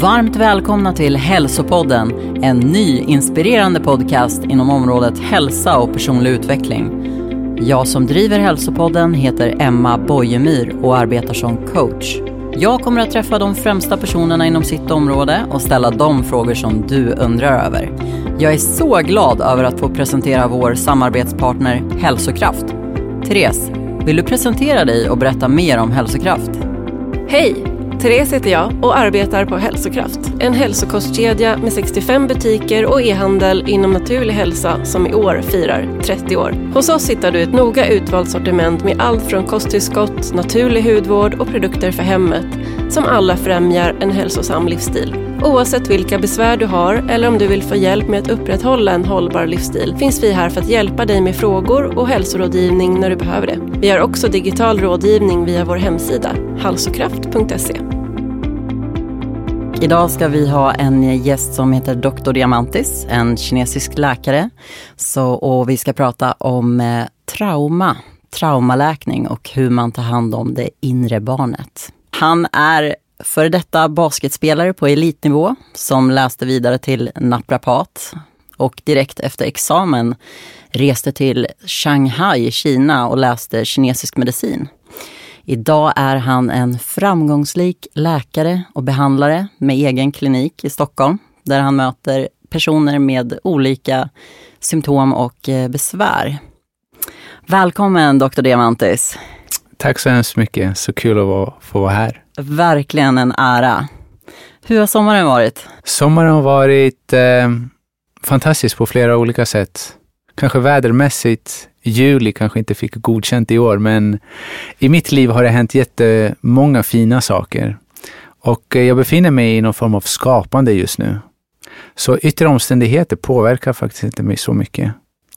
Varmt välkomna till Hälsopodden, en ny inspirerande podcast inom området hälsa och personlig utveckling. Jag som driver Hälsopodden heter Emma Bojemyr och arbetar som coach. Jag kommer att träffa de främsta personerna inom sitt område och ställa de frågor som du undrar över. Jag är så glad över att få presentera vår samarbetspartner Hälsokraft. Therese, vill du presentera dig och berätta mer om Hälsokraft? Hej! Therese heter jag och arbetar på Hälsokraft. En hälsokostkedja med 65 butiker och e-handel inom naturlig hälsa som i år firar 30 år. Hos oss hittar du ett noga utvalt sortiment med allt från kosttillskott, naturlig hudvård och produkter för hemmet som alla främjar en hälsosam livsstil. Oavsett vilka besvär du har eller om du vill få hjälp med att upprätthålla en hållbar livsstil finns vi här för att hjälpa dig med frågor och hälsorådgivning när du behöver det. Vi har också digital rådgivning via vår hemsida, halsokraft.se. Idag ska vi ha en gäst som heter Dr. Diamantis, en kinesisk läkare. Så, och vi ska prata om eh, trauma, traumaläkning och hur man tar hand om det inre barnet. Han är före detta basketspelare på elitnivå som läste vidare till naprapat och direkt efter examen reste till Shanghai i Kina och läste kinesisk medicin. Idag är han en framgångsrik läkare och behandlare med egen klinik i Stockholm där han möter personer med olika symptom och eh, besvär. Välkommen Dr. Diamantis. Tack så hemskt mycket, så kul att få vara här. Verkligen en ära. Hur har sommaren varit? Sommaren har varit eh, fantastisk på flera olika sätt. Kanske vädermässigt, juli kanske inte fick godkänt i år, men i mitt liv har det hänt jättemånga fina saker. Och eh, jag befinner mig i någon form av skapande just nu. Så yttre omständigheter påverkar faktiskt inte mig så mycket.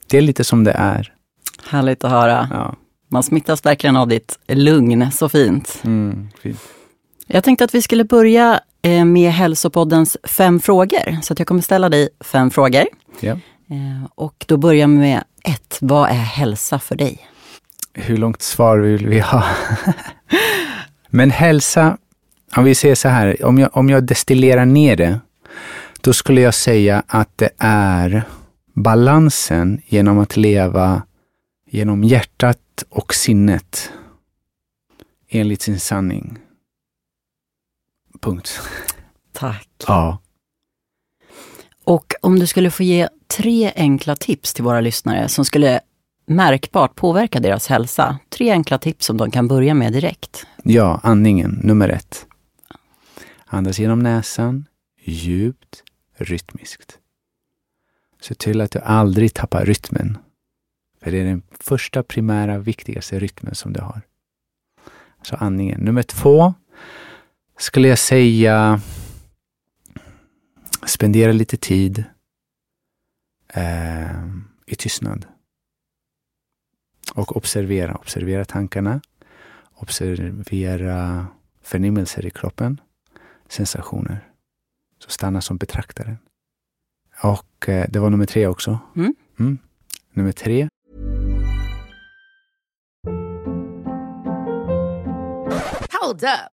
Det är lite som det är. Härligt att höra. Ja. Man smittas verkligen av ditt lugn, så fint. Mm, fint. Jag tänkte att vi skulle börja eh, med Hälsopoddens fem frågor. Så jag kommer ställa dig fem frågor. Ja. Eh, och då börjar jag med ett. Vad är hälsa för dig? Hur långt svar vill vi ha? Men hälsa, om vi säger så här, om jag, om jag destillerar ner det, då skulle jag säga att det är balansen genom att leva genom hjärtat och sinnet enligt sin sanning. Punkt. Tack. Ja. Och om du skulle få ge tre enkla tips till våra lyssnare som skulle märkbart påverka deras hälsa. Tre enkla tips som de kan börja med direkt. Ja, andningen, nummer ett. Andas genom näsan, djupt, rytmiskt. Se till att du aldrig tappar rytmen. För det är den första primära, viktigaste rytmen som du har. Så andningen. Nummer två skulle jag säga spendera lite tid eh, i tystnad. Och observera, observera tankarna. Observera förnimmelser i kroppen. Sensationer. Så stanna som betraktaren. Och eh, det var nummer tre också. Mm. Mm. Nummer tre. Hold up.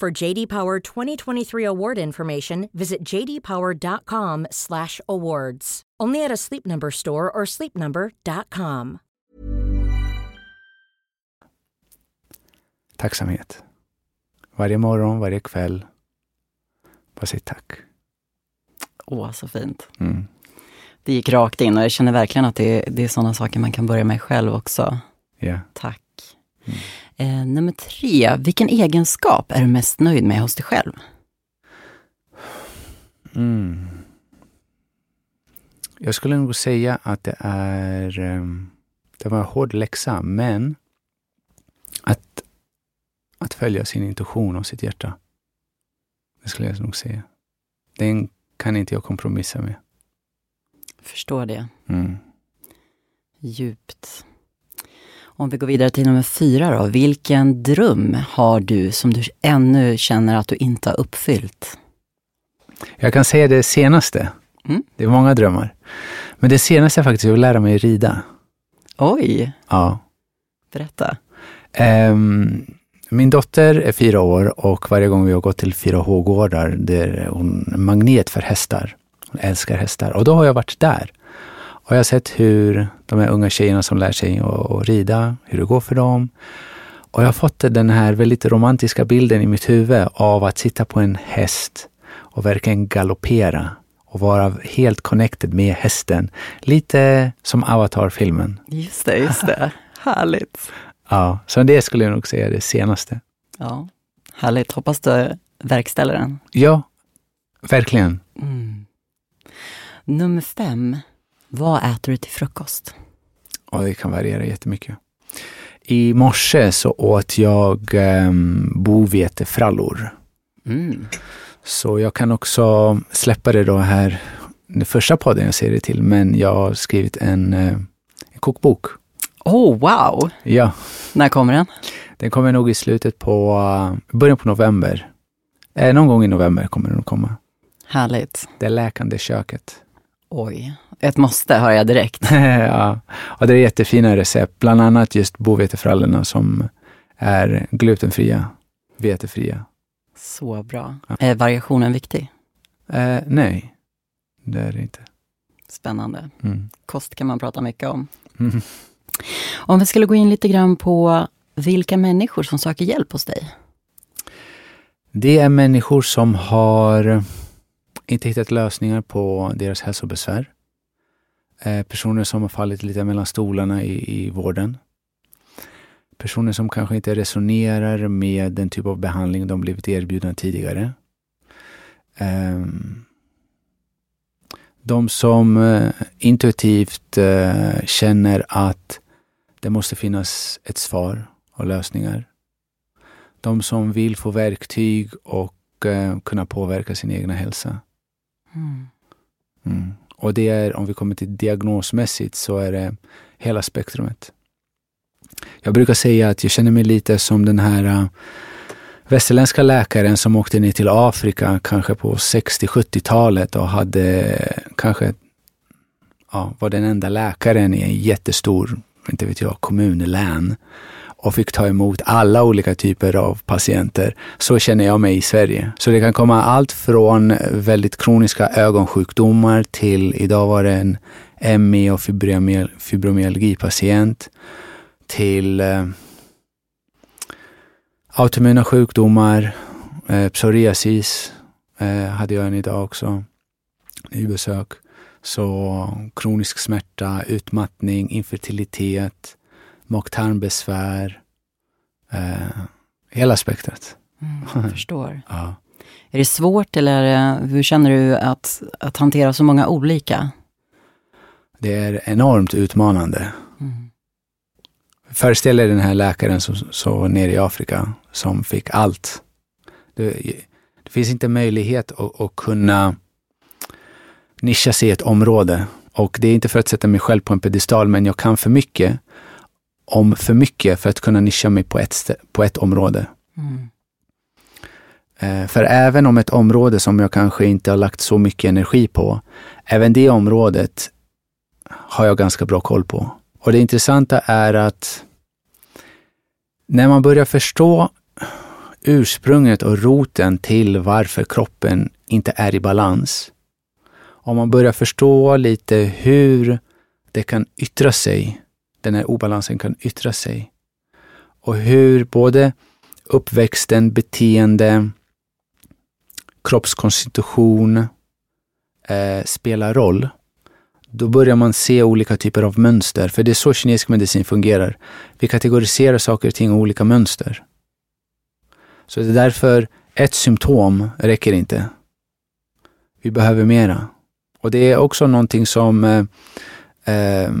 For JD Power 2023 award information, visit jdpower.com/awards. Only at a Sleep Number store or sleepnumber.com. Tacksamhet. Varje morgon, varje kväll. Bara säg tack. Åh, så fint. Mm. Det gick rakt in och jag känner verkligen att det, det är sådana saker man kan börja med själv också. Ja. Tack. Eh, nummer tre, vilken egenskap är du mest nöjd med hos dig själv? Mm. Jag skulle nog säga att det är... ehm, Det var en hård läxa, men att, att följa sin intuition och sitt hjärta. Det skulle jag nog säga. Den kan inte jag kompromissa med. Förstår det. Mm. Djupt. Om vi går vidare till nummer fyra då. Vilken dröm har du som du ännu känner att du inte har uppfyllt? Jag kan säga det senaste. Mm. Det är många drömmar. Men det senaste är faktiskt att lära mig rida. Oj, Ja. berätta. Ehm, min dotter är fyra år och varje gång vi har gått till 4H-gårdar, där är hon en magnet för hästar. Hon älskar hästar. Och då har jag varit där. Och jag har sett hur de här unga tjejerna som lär sig att, att rida, hur det går för dem. Och jag har fått den här väldigt romantiska bilden i mitt huvud av att sitta på en häst och verkligen galoppera och vara helt connected med hästen. Lite som Avatar-filmen. Just det, just det. Härligt. Ja, så det skulle jag nog säga är det senaste. Ja, härligt. Hoppas du verkställer den. Ja, verkligen. Mm. Nummer fem. Vad äter du till frukost? Och det kan variera jättemycket. I morse så åt jag um, bovetefrallor. Mm. Så jag kan också släppa det då här, den första podden jag ser det till, men jag har skrivit en, eh, en kokbok. Oh, wow! Ja, När kommer den? den kommer nog i slutet på, uh, början på november. Eh, någon gång i november kommer den att komma. Härligt. Det läkande köket. Oj, ett måste hör jag direkt. ja, och det är jättefina recept, bland annat just bovetefrallorna som är glutenfria, vetefria. Så bra. Är variationen viktig? Eh, nej, det är det inte. Spännande. Mm. Kost kan man prata mycket om. Mm. Om vi skulle gå in lite grann på vilka människor som söker hjälp hos dig. Det är människor som har inte hittat lösningar på deras hälsobesvär. Eh, personer som har fallit lite mellan stolarna i, i vården. Personer som kanske inte resonerar med den typ av behandling de blivit erbjudna tidigare. Ehm, de som eh, intuitivt eh, känner att det måste finnas ett svar och lösningar. De som vill få verktyg och kunna påverka sin egna hälsa. Mm. Mm. Och det är, om vi kommer till diagnosmässigt, så är det hela spektrumet. Jag brukar säga att jag känner mig lite som den här äh, västerländska läkaren som åkte ner till Afrika kanske på 60-70-talet och hade äh, kanske, ja, var den enda läkaren i en jättestor, inte vet jag, kommun, län och fick ta emot alla olika typer av patienter. Så känner jag mig i Sverige. Så det kan komma allt från väldigt kroniska ögonsjukdomar till, idag var det en ME och fibromyalgipatient, till eh, autoimmuna sjukdomar, eh, psoriasis eh, hade jag en idag också i besök. Så kronisk smärta, utmattning, infertilitet, mag-tarmbesvär, eh, hela spektrat. Mm, jag förstår. ja. Är det svårt eller hur känner du att, att hantera så många olika? Det är enormt utmanande. Mm. Föreställ dig den här läkaren som, som nere i Afrika som fick allt. Det, det finns inte möjlighet att, att kunna nischa sig i ett område. Och det är inte för att sätta mig själv på en pedestal, men jag kan för mycket om för mycket för att kunna nischa mig på ett, på ett område. Mm. Eh, för även om ett område som jag kanske inte har lagt så mycket energi på, även det området har jag ganska bra koll på. Och det intressanta är att när man börjar förstå ursprunget och roten till varför kroppen inte är i balans, om man börjar förstå lite hur det kan yttra sig, den här obalansen kan yttra sig, och hur både uppväxten, beteende, kroppskonstitution eh, spelar roll, då börjar man se olika typer av mönster. För det är så kinesisk medicin fungerar. Vi kategoriserar saker och ting i olika mönster. Så det är därför ett symptom räcker inte. Vi behöver mera. Och det är också någonting som eh, eh,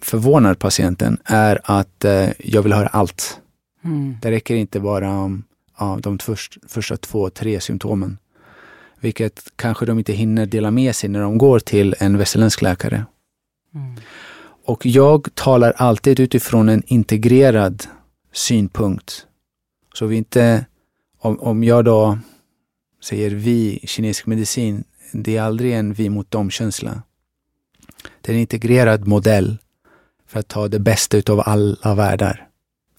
förvånar patienten, är att eh, jag vill höra allt. Mm. Det räcker inte bara om ja, de först, första två, tre symptomen. Vilket kanske de inte hinner dela med sig när de går till en västerländsk läkare. Mm. Och jag talar alltid utifrån en integrerad synpunkt. Så vi inte, om, om jag då säger vi, kinesisk medicin, det är aldrig en vi mot dem-känsla. Det är en integrerad modell för att ta det bästa utav alla världar.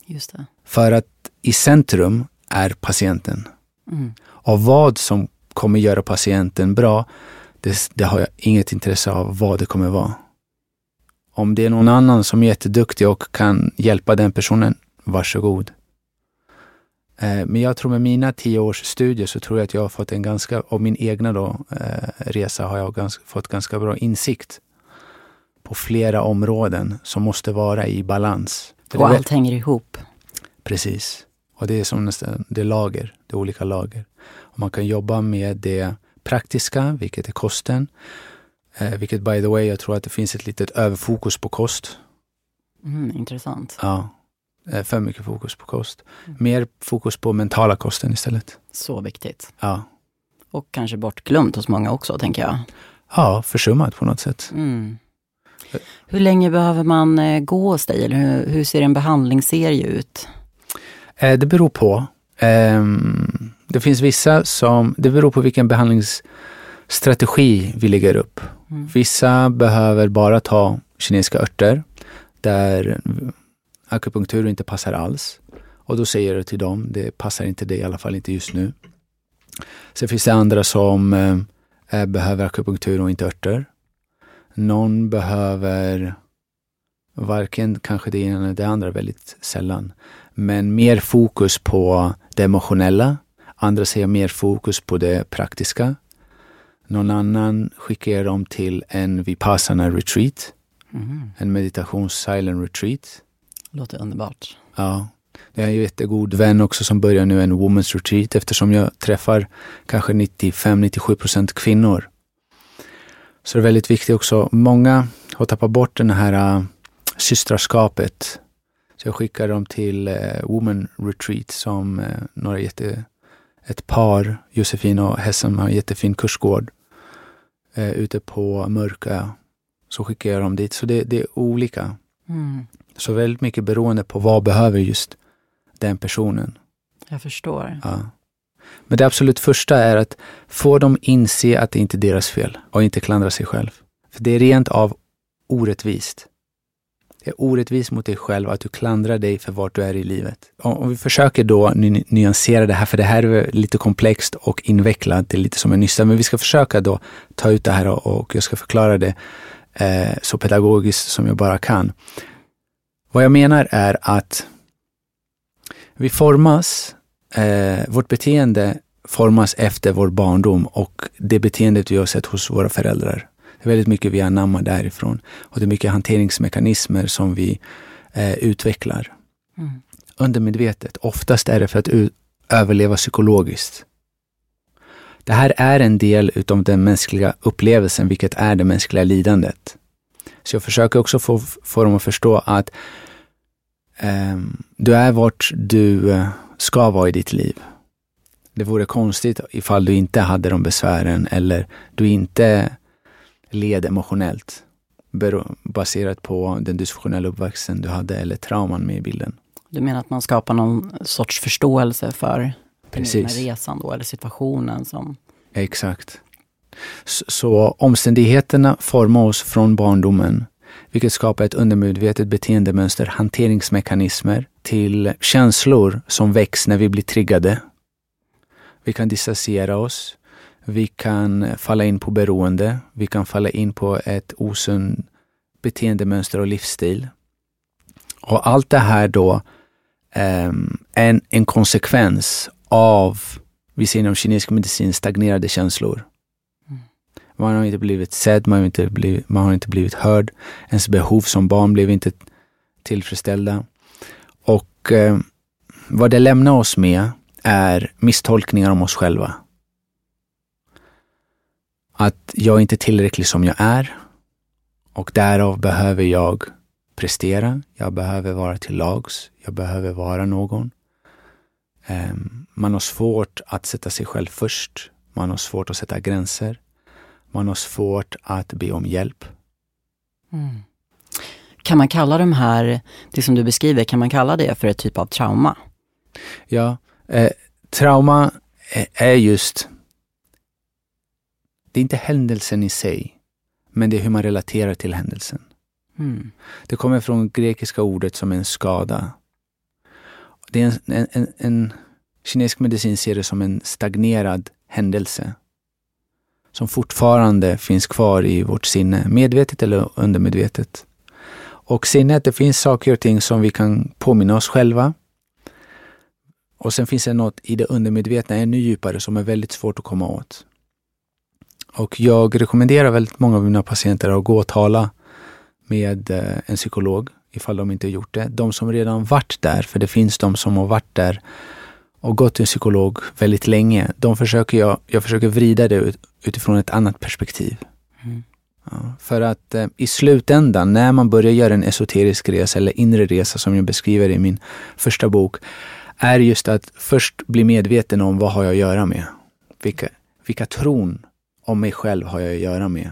Just det. För att i centrum är patienten. Mm. Och vad som kommer göra patienten bra, det, det, har jag inget intresse av vad det kommer vara. Om det är någon annan som är jätteduktig och kan hjälpa den personen, varsågod. Eh, men jag tror med mina tio års studier så tror jag att jag har fått en ganska, och min egna då, eh, resa har jag ganska, fått ganska bra insikt på flera områden som måste vara i balans. och allt hänger ihop. Precis. Och det är som nästan, det är lager, det är olika lager. Och man kan jobba med det praktiska, vilket är kosten. Eh, vilket by the way, jag tror att det finns ett litet överfokus på kost. Mm, intressant. Ja, för mycket fokus på kost. Mm. Mer fokus på mentala kosten istället. Så viktigt. Ja. Och kanske bortglömt hos många också, tänker jag. Ja, försummat på något sätt. Mm. Hur länge behöver man eh, gå hos dig? Eller hur, hur ser en behandlingsserie ut? Eh, det beror på. Ehm, det finns vissa som, det beror på vilken behandlingsstrategi vi lägger upp. Mm. Vissa behöver bara ta kinesiska örter där akupunktur inte passar alls. Och då säger jag till dem, det passar inte dig, i alla fall inte just nu. Sen finns det andra som eh, behöver akupunktur och inte örter. Någon behöver varken kanske det ena eller det andra väldigt sällan. Men mer fokus på det emotionella. Andra säger mer fokus på det praktiska. Någon annan skickar dem till en vipassana retreat. Mm. En meditations silent retreat. Låter underbart. Ja. Jag är en jättegod vän också som börjar nu en women's retreat eftersom jag träffar kanske 95-97 procent kvinnor. Så det är väldigt viktigt också. Många har tappat bort den här uh, systraskapet så jag skickade dem till eh, Woman Retreat som eh, några jätte, ett par, Josefin och Hessen, har en jättefin kursgård eh, ute på Mörkö. Så skickar jag dem dit. Så det, det är olika. Mm. Så väldigt mycket beroende på vad behöver just den personen. Jag förstår. Ja. Men det absolut första är att få dem inse att det inte är deras fel och inte klandra sig själv. För det är rent av orättvist Det är orättvist mot dig själv att du klandrar dig för vart du är i livet. Om vi försöker då ny nyansera det här, för det här är lite komplext och invecklat, det är lite som en nyssa, men vi ska försöka då ta ut det här och jag ska förklara det eh, så pedagogiskt som jag bara kan. Vad jag menar är att vi formas, eh, vårt beteende formas efter vår barndom och det beteendet vi har sett hos våra föräldrar. Det är väldigt mycket vi anammar därifrån och det är mycket hanteringsmekanismer som vi eh, utvecklar. Mm. Undermedvetet. Oftast är det för att överleva psykologiskt. Det här är en del utav den mänskliga upplevelsen, vilket är det mänskliga lidandet. Så jag försöker också få, få dem att förstå att eh, du är vart du eh, ska vara i ditt liv. Det vore konstigt ifall du inte hade de besvären eller du inte led emotionellt baserat på den dysfunktionella uppväxten du hade eller trauman med i bilden. Du menar att man skapar någon sorts förståelse för den egna resan då, eller situationen som... Exakt. Så, så omständigheterna formar oss från barndomen, vilket skapar ett undermedvetet beteendemönster, hanteringsmekanismer till känslor som väcks när vi blir triggade. Vi kan distansera oss, vi kan falla in på beroende. Vi kan falla in på ett osunt beteendemönster och livsstil. Och allt det här då ehm, är en, en konsekvens av, vi ser inom kinesisk medicin, stagnerade känslor. Man har inte blivit sedd, man har inte blivit, man har inte blivit hörd. Ens behov som barn blev inte tillfredsställda. Och eh, vad det lämnar oss med är misstolkningar om oss själva att jag är inte tillräcklig som jag är och därav behöver jag prestera. Jag behöver vara till lags. Jag behöver vara någon. Ehm, man har svårt att sätta sig själv först. Man har svårt att sätta gränser. Man har svårt att be om hjälp. Mm. Kan man kalla de här, det som du beskriver, kan man kalla det för ett typ av trauma? Ja, eh, trauma är just det är inte händelsen i sig, men det är hur man relaterar till händelsen. Mm. Det kommer från grekiska ordet som en skada. Det är en, en, en, kinesisk medicin ser det som en stagnerad händelse som fortfarande finns kvar i vårt sinne, medvetet eller undermedvetet. Och sinnet, det finns saker och ting som vi kan påminna oss själva. Och sen finns det något i det undermedvetna ännu djupare som är väldigt svårt att komma åt. Och jag rekommenderar väldigt många av mina patienter att gå och tala med eh, en psykolog ifall de inte gjort det. De som redan varit där, för det finns de som har varit där och gått till en psykolog väldigt länge. De försöker jag, jag försöker vrida det ut, utifrån ett annat perspektiv. Mm. Ja, för att eh, i slutändan, när man börjar göra en esoterisk resa eller inre resa som jag beskriver i min första bok, är just att först bli medveten om vad har jag att göra med? Vilka, vilka tron om mig själv har jag att göra med?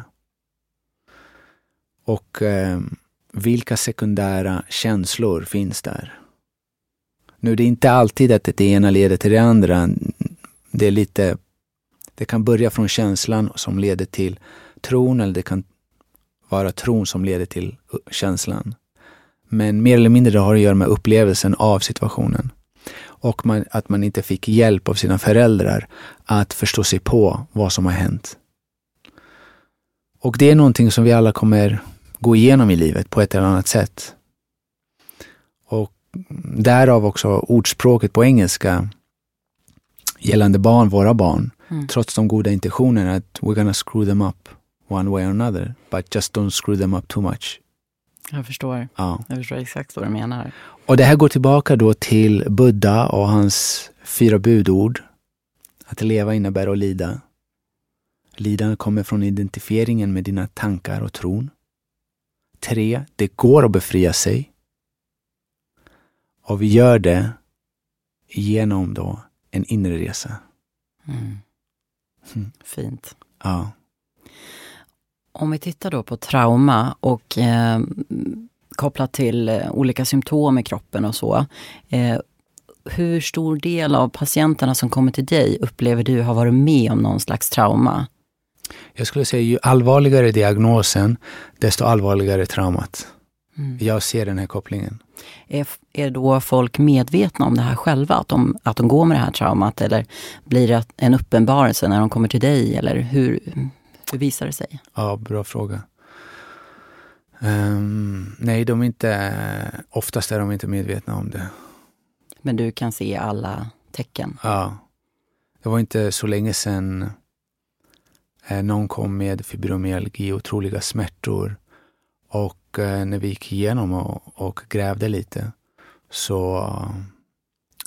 Och eh, vilka sekundära känslor finns där? Nu, det är inte alltid att det ena leder till det andra. Det är lite, det kan börja från känslan som leder till tron eller det kan vara tron som leder till känslan. Men mer eller mindre det har att göra med upplevelsen av situationen. Och man, att man inte fick hjälp av sina föräldrar att förstå sig på vad som har hänt. Och det är någonting som vi alla kommer gå igenom i livet på ett eller annat sätt. Därav också ordspråket på engelska gällande barn, våra barn, mm. trots de goda intentionerna, att we're gonna screw them up one way or another, but just don't screw them up too much. Jag förstår. Ja. Jag förstår exakt vad du menar. Och det här går tillbaka då till Buddha och hans fyra budord. Att leva innebär att lida. Lidande kommer från identifieringen med dina tankar och tron. Tre, det går att befria sig. Och vi gör det genom då en inre resa. Mm. Mm. Fint. Ja. Om vi tittar då på trauma och eh, kopplat till eh, olika symptom i kroppen och så. Eh, hur stor del av patienterna som kommer till dig upplever du har varit med om någon slags trauma? Jag skulle säga ju allvarligare diagnosen, desto allvarligare traumat. Mm. Jag ser den här kopplingen. Är, är då folk medvetna om det här själva? Att de, att de går med det här traumat? Eller blir det en uppenbarelse när de kommer till dig? Eller hur, hur visar det sig? Ja, bra fråga. Um, nej, de är inte, oftast är de inte medvetna om det. Men du kan se alla tecken? Ja. Det var inte så länge sedan eh, någon kom med fibromyalgi, otroliga smärtor. Och eh, när vi gick igenom och, och grävde lite så uh,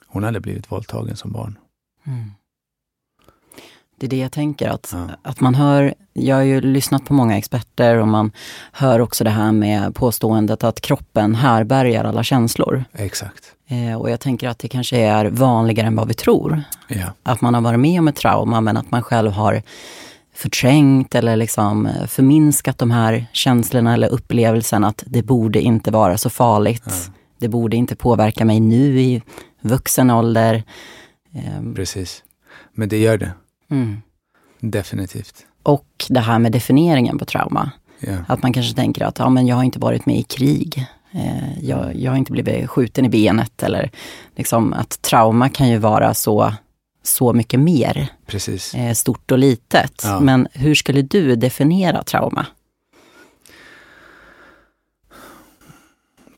hon hade blivit våldtagen som barn. Mm. Det är det jag tänker, att, ja. att man hör, jag har ju lyssnat på många experter och man hör också det här med påståendet att kroppen härbärgar alla känslor. Exakt. Eh, och jag tänker att det kanske är vanligare än vad vi tror. Ja. Att man har varit med om ett trauma men att man själv har förträngt eller liksom eh, förminskat de här känslorna eller upplevelsen att det borde inte vara så farligt. Ja. Det borde inte påverka mig nu i vuxen ålder. Eh, Precis. Men det gör det. Mm. Definitivt. Och det här med definieringen på trauma. Yeah. Att man kanske tänker att ja, men jag har inte varit med i krig. Eh, jag, jag, har inte blivit skjuten i benet. Eller liksom att trauma kan ju vara så, så mycket mer. Precis. Eh, stort och litet. Ja. Men hur skulle du definiera trauma?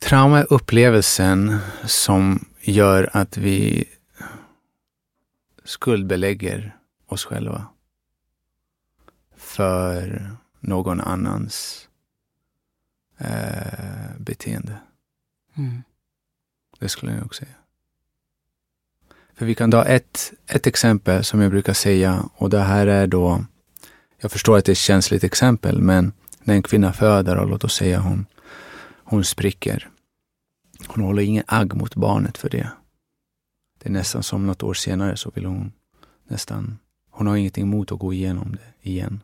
Trauma är upplevelsen som gör att vi skuldbelägger oss själva för någon annans eh, beteende. Mm. Det skulle jag också säga. För vi kan ta ett, ett exempel som jag brukar säga och det här är då, jag förstår att det är ett känsligt exempel, men när en kvinna föder och låt oss säga hon, hon spricker. Hon håller ingen agg mot barnet för det. Det är nästan som något år senare så vill hon nästan hon har ingenting emot att gå igenom det igen.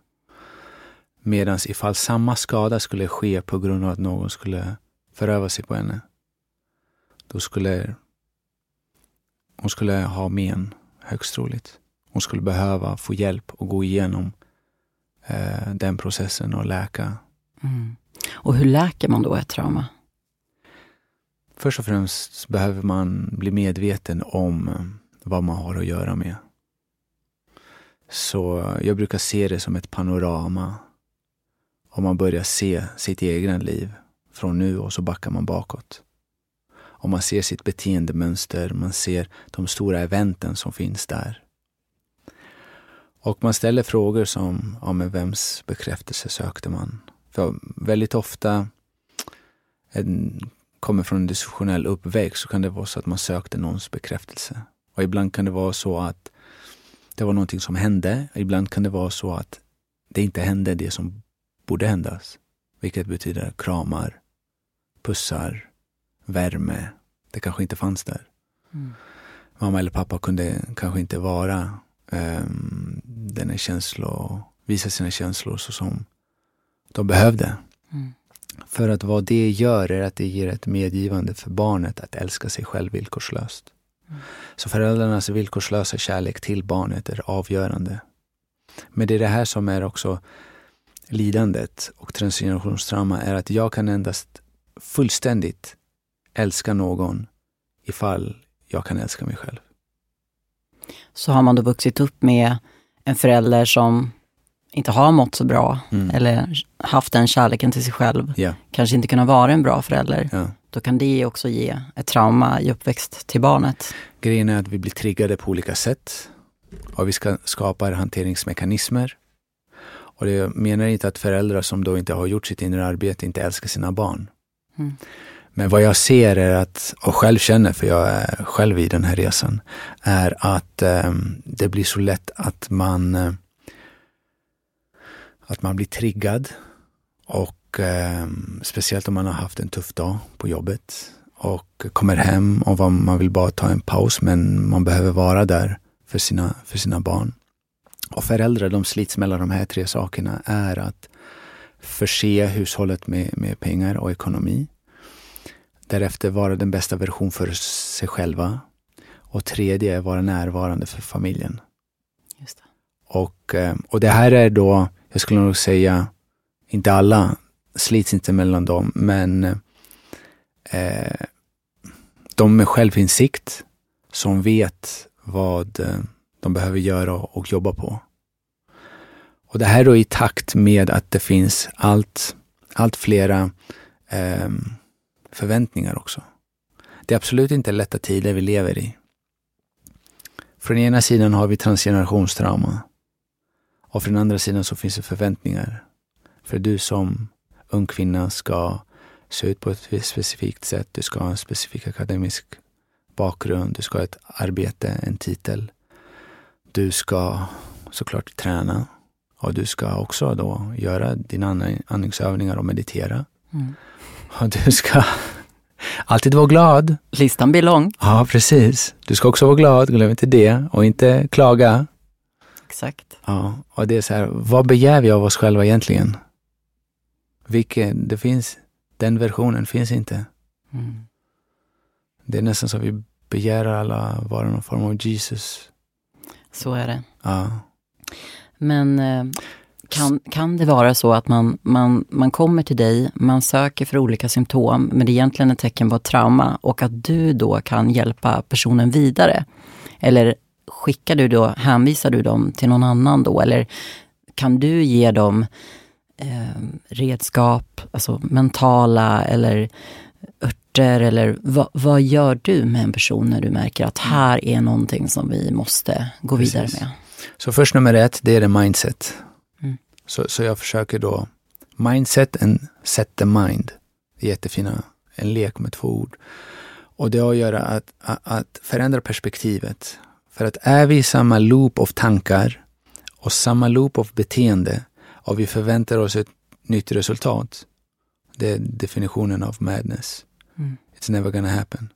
Medan ifall samma skada skulle ske på grund av att någon skulle föröva sig på henne, då skulle hon skulle ha men, högst troligt. Hon skulle behöva få hjälp att gå igenom eh, den processen och läka. Mm. Och hur läker man då ett trauma? Först och främst behöver man bli medveten om vad man har att göra med. Så jag brukar se det som ett panorama. Om man börjar se sitt egna liv från nu och så backar man bakåt och man ser sitt beteendemönster, man ser de stora eventen som finns där. Och man ställer frågor som, ja men vems bekräftelse sökte man? För väldigt ofta en, kommer från en dysfunktionell uppväxt så kan det vara så att man sökte någons bekräftelse. Och ibland kan det vara så att det var någonting som hände. Ibland kan det vara så att det inte hände det som borde händas. Vilket betyder kramar, pussar, värme. Det kanske inte fanns där. Mm. Mamma eller pappa kunde kanske inte vara um, den känslo, visa sina känslor så som de behövde. Mm. För att vad det gör är att det ger ett medgivande för barnet att älska sig själv villkorslöst. Så föräldrarnas villkorslösa kärlek till barnet är avgörande. Men det är det här som är också lidandet och transgenerationstrauma är att jag kan endast fullständigt älska någon ifall jag kan älska mig själv. Så har man då vuxit upp med en förälder som inte har mått så bra mm. eller haft den kärleken till sig själv, yeah. kanske inte kunnat vara en bra förälder. Yeah då kan det också ge ett trauma i uppväxt till barnet. Grejen är att vi blir triggade på olika sätt och vi ska skapa hanteringsmekanismer. Och det menar inte att föräldrar som då inte har gjort sitt inre arbete inte älskar sina barn. Mm. Men vad jag ser är att, och själv känner, för jag är själv i den här resan, är att eh, det blir så lätt att man eh, att man blir triggad och eh, speciellt om man har haft en tuff dag på jobbet och kommer hem och man vill bara ta en paus men man behöver vara där för sina, för sina barn. Och föräldrar de slits mellan de här tre sakerna är att förse hushållet med, med pengar och ekonomi. Därefter vara den bästa version för sig själva. Och tredje är vara närvarande för familjen. Just det. Och, ehm, och det här är då, jag skulle nog säga, inte alla slits inte mellan dem, men eh, de med självinsikt som vet vad eh, de behöver göra och jobba på. Och det här då i takt med att det finns allt, allt flera eh, förväntningar också. Det är absolut inte lätta tider vi lever i. Från ena sidan har vi transgenerationstrauma och från andra sidan så finns det förväntningar. För du som ung kvinna ska se ut på ett specifikt sätt. Du ska ha en specifik akademisk bakgrund. Du ska ha ett arbete, en titel. Du ska såklart träna och du ska också då göra dina andningsövningar och meditera. Mm. Och du ska alltid vara glad. Listan blir lång. Ja, precis. Du ska också vara glad, glöm inte det. Och inte klaga. Exakt. Ja, och det är så här, vad begär vi av oss själva egentligen? Vilken, det finns, den versionen finns inte. Mm. Det är nästan så vi begär alla vara någon form av Jesus. Så är det. Ja. Men eh, kan, kan det vara så att man, man, man kommer till dig, man söker för olika symptom, men det är egentligen ett tecken på ett trauma och att du då kan hjälpa personen vidare? Eller skickar du då, hänvisar du dem till någon annan då? Eller kan du ge dem eh, redskap, alltså mentala eller örter eller vad, vad, gör du med en person när du märker att här är någonting som vi måste gå Precis. vidare med? Så först nummer ett, det är det mindset. Så, så jag försöker då, mindset and set the mind. Jättefina, en lek med två ord. Och det har att göra att, att, att förändra perspektivet. För att är vi i samma loop av tankar och samma loop av beteende och vi förväntar oss ett nytt resultat. Det är definitionen av madness. Mm. It's never gonna happen.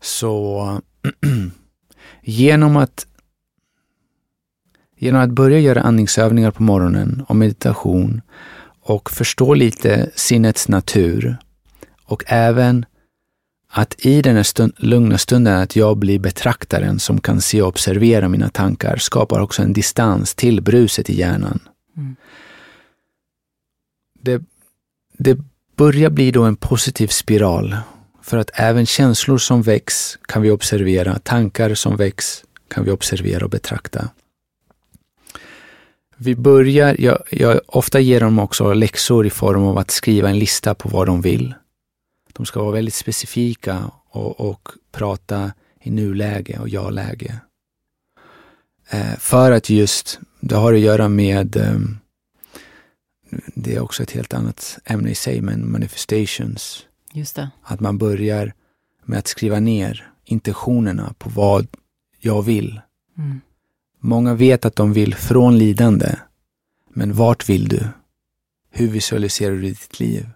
Så genom att Genom att börja göra andningsövningar på morgonen och meditation och förstå lite sinnets natur och även att i den här stund, lugna stunden att jag blir betraktaren som kan se och observera mina tankar skapar också en distans till bruset i hjärnan. Mm. Det, det börjar bli då en positiv spiral för att även känslor som väcks kan vi observera, tankar som väcks kan vi observera och betrakta. Vi börjar, jag, jag ofta ger dem också läxor i form av att skriva en lista på vad de vill. De ska vara väldigt specifika och, och prata i nuläge och ja-läge. Eh, för att just, det har att göra med, eh, det är också ett helt annat ämne i sig, men manifestations. Just det. Att man börjar med att skriva ner intentionerna på vad jag vill. Mm. Många vet att de vill från lidande. Men vart vill du? Hur visualiserar du ditt liv?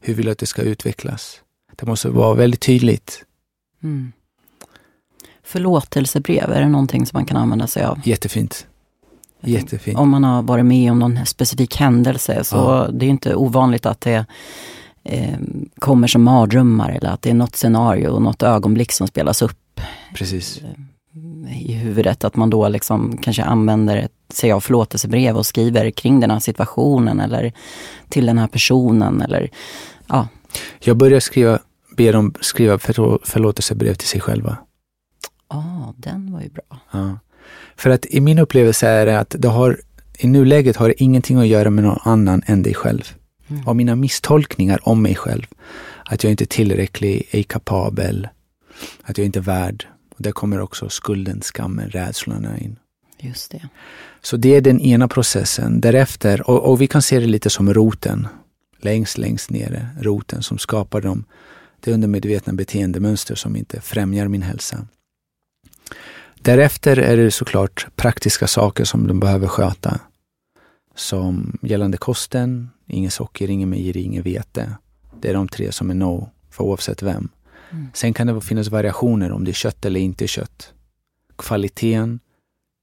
Hur vill du att det ska utvecklas? Det måste vara väldigt tydligt. Mm. Förlåtelsebrev, är det någonting som man kan använda sig av? Jättefint. Jättefint. Om man har varit med om någon specifik händelse så ja. det är inte ovanligt att det eh, kommer som mardrömmar eller att det är något scenario och något ögonblick som spelas upp. Precis. I huvudet. Att man då liksom kanske använder sig av förlåtelsebrev och skriver kring den här situationen eller till den här personen. Eller, ja. Jag börjar skriva, be dem skriva förlåtelsebrev till sig själva. Ja, ah, den var ju bra. Ja. För att i min upplevelse är det att det har, i nuläget har det ingenting att göra med någon annan än dig själv. Mm. Och mina misstolkningar om mig själv. Att jag inte är tillräcklig, är kapabel, att jag inte är värd, och där kommer också skulden, skammen, rädslorna in. Just det. Så det är den ena processen. Därefter, och, och vi kan se det lite som roten, längst, längst nere, roten som skapar de, det undermedvetna beteendemönster som inte främjar min hälsa. Därefter är det såklart praktiska saker som de behöver sköta. Som gällande kosten, inget socker, ingen mejeri, inget vete. Det är de tre som är no för oavsett vem. Mm. Sen kan det finnas variationer om det är kött eller inte kött. Kvaliteten,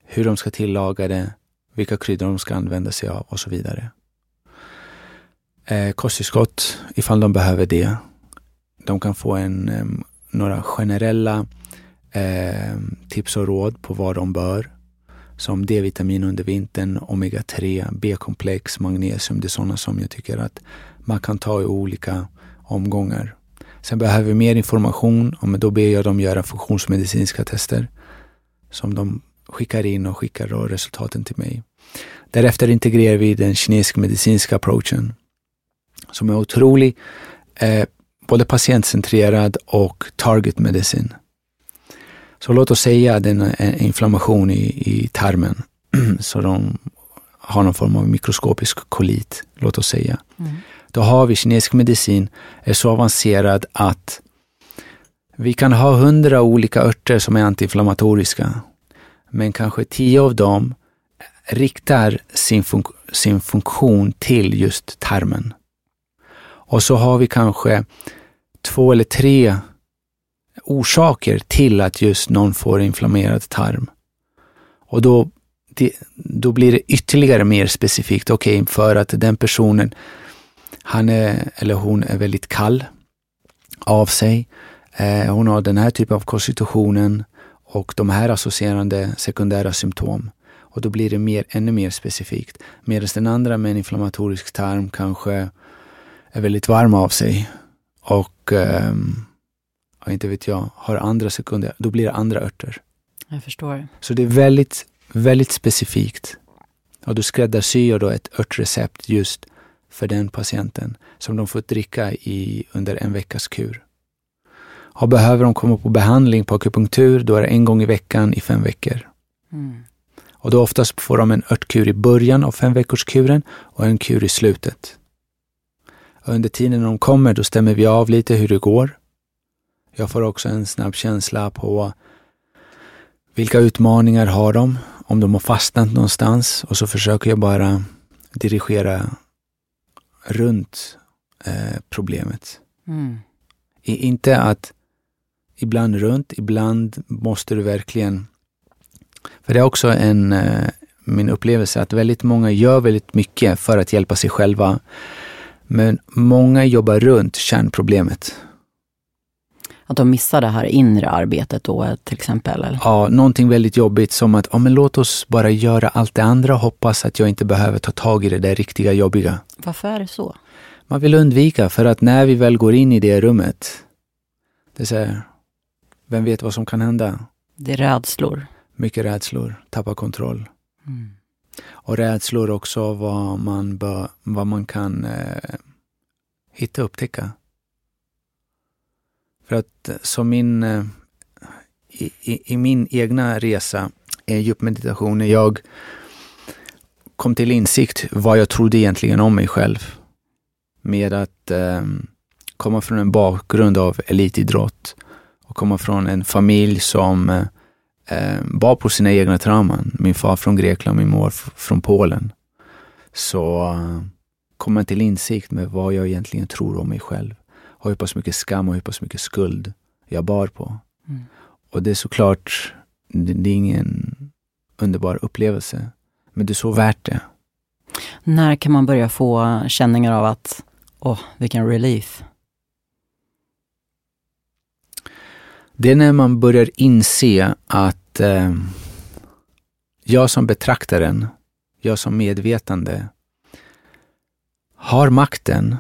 hur de ska tillaga det, vilka kryddor de ska använda sig av och så vidare. Eh, kosttillskott, ifall de behöver det. De kan få en, eh, några generella eh, tips och råd på vad de bör. Som D-vitamin under vintern, omega-3, B-komplex, magnesium. Det är sådana som jag tycker att man kan ta i olika omgångar. Sen behöver vi mer information, och då ber jag dem göra funktionsmedicinska tester som de skickar in och skickar då resultaten till mig. Därefter integrerar vi den kinesiska medicinska approachen som är otrolig, eh, både patientcentrerad och target medicine. Så låt oss säga att det är en inflammation i, i tarmen, så de har någon form av mikroskopisk kolit, låt oss säga. Mm. Då har vi kinesisk medicin, är så avancerad att vi kan ha hundra olika örter som är antiinflammatoriska, men kanske tio av dem riktar sin, fun sin funktion till just tarmen. Och så har vi kanske två eller tre orsaker till att just någon får inflammerad tarm. Och då, det, då blir det ytterligare mer specifikt. Okej, okay, för att den personen, han är, eller hon är väldigt kall av sig. Eh, hon har den här typen av konstitutionen och de här associerande sekundära symptom. Och då blir det mer, ännu mer specifikt. Medan den andra med en inflammatorisk tarm kanske är väldigt varm av sig och eh, inte vet jag, har andra sekunder, då blir det andra örter. Jag förstår. Så det är väldigt, väldigt specifikt. Och du skräddarsyr då ett örtrecept just för den patienten som de får dricka i under en veckas kur. Och behöver de komma på behandling på akupunktur, då är det en gång i veckan i fem veckor. Mm. Och då oftast får de en örtkur i början av fem veckors kuren och en kur i slutet. Och under tiden de kommer, då stämmer vi av lite hur det går. Jag får också en snabb känsla på vilka utmaningar har de, om de har fastnat någonstans och så försöker jag bara dirigera runt eh, problemet. Mm. I, inte att ibland runt, ibland måste du verkligen... För det är också en, eh, min upplevelse att väldigt många gör väldigt mycket för att hjälpa sig själva. Men många jobbar runt kärnproblemet. Att de missar det här inre arbetet då till exempel? Eller? Ja, någonting väldigt jobbigt som att ja, men låt oss bara göra allt det andra och hoppas att jag inte behöver ta tag i det där riktiga jobbiga. Varför är det så? Man vill undvika för att när vi väl går in i det rummet, det är så här, vem vet vad som kan hända? Det är rädslor. Mycket rädslor, tappa kontroll. Mm. Och rädslor också vad man, bör, vad man kan eh, hitta och upptäcka. För att eh, som min, eh, i, i, i, min egna resa i djupmeditation, när jag kom till insikt vad jag trodde egentligen om mig själv. Med att eh, komma från en bakgrund av elitidrott och komma från en familj som eh, bar på sina egna trauman. Min far från Grekland, min mor från Polen. Så eh, kom jag till insikt med vad jag egentligen tror om mig själv och hur pass mycket skam och hur pass mycket skuld jag bar på. Mm. Och det är såklart, det, det är ingen underbar upplevelse. Men det är så värt det. När kan man börja få känningar av att, åh, vilken relief? Det är när man börjar inse att eh, jag som betraktaren, jag som medvetande, har makten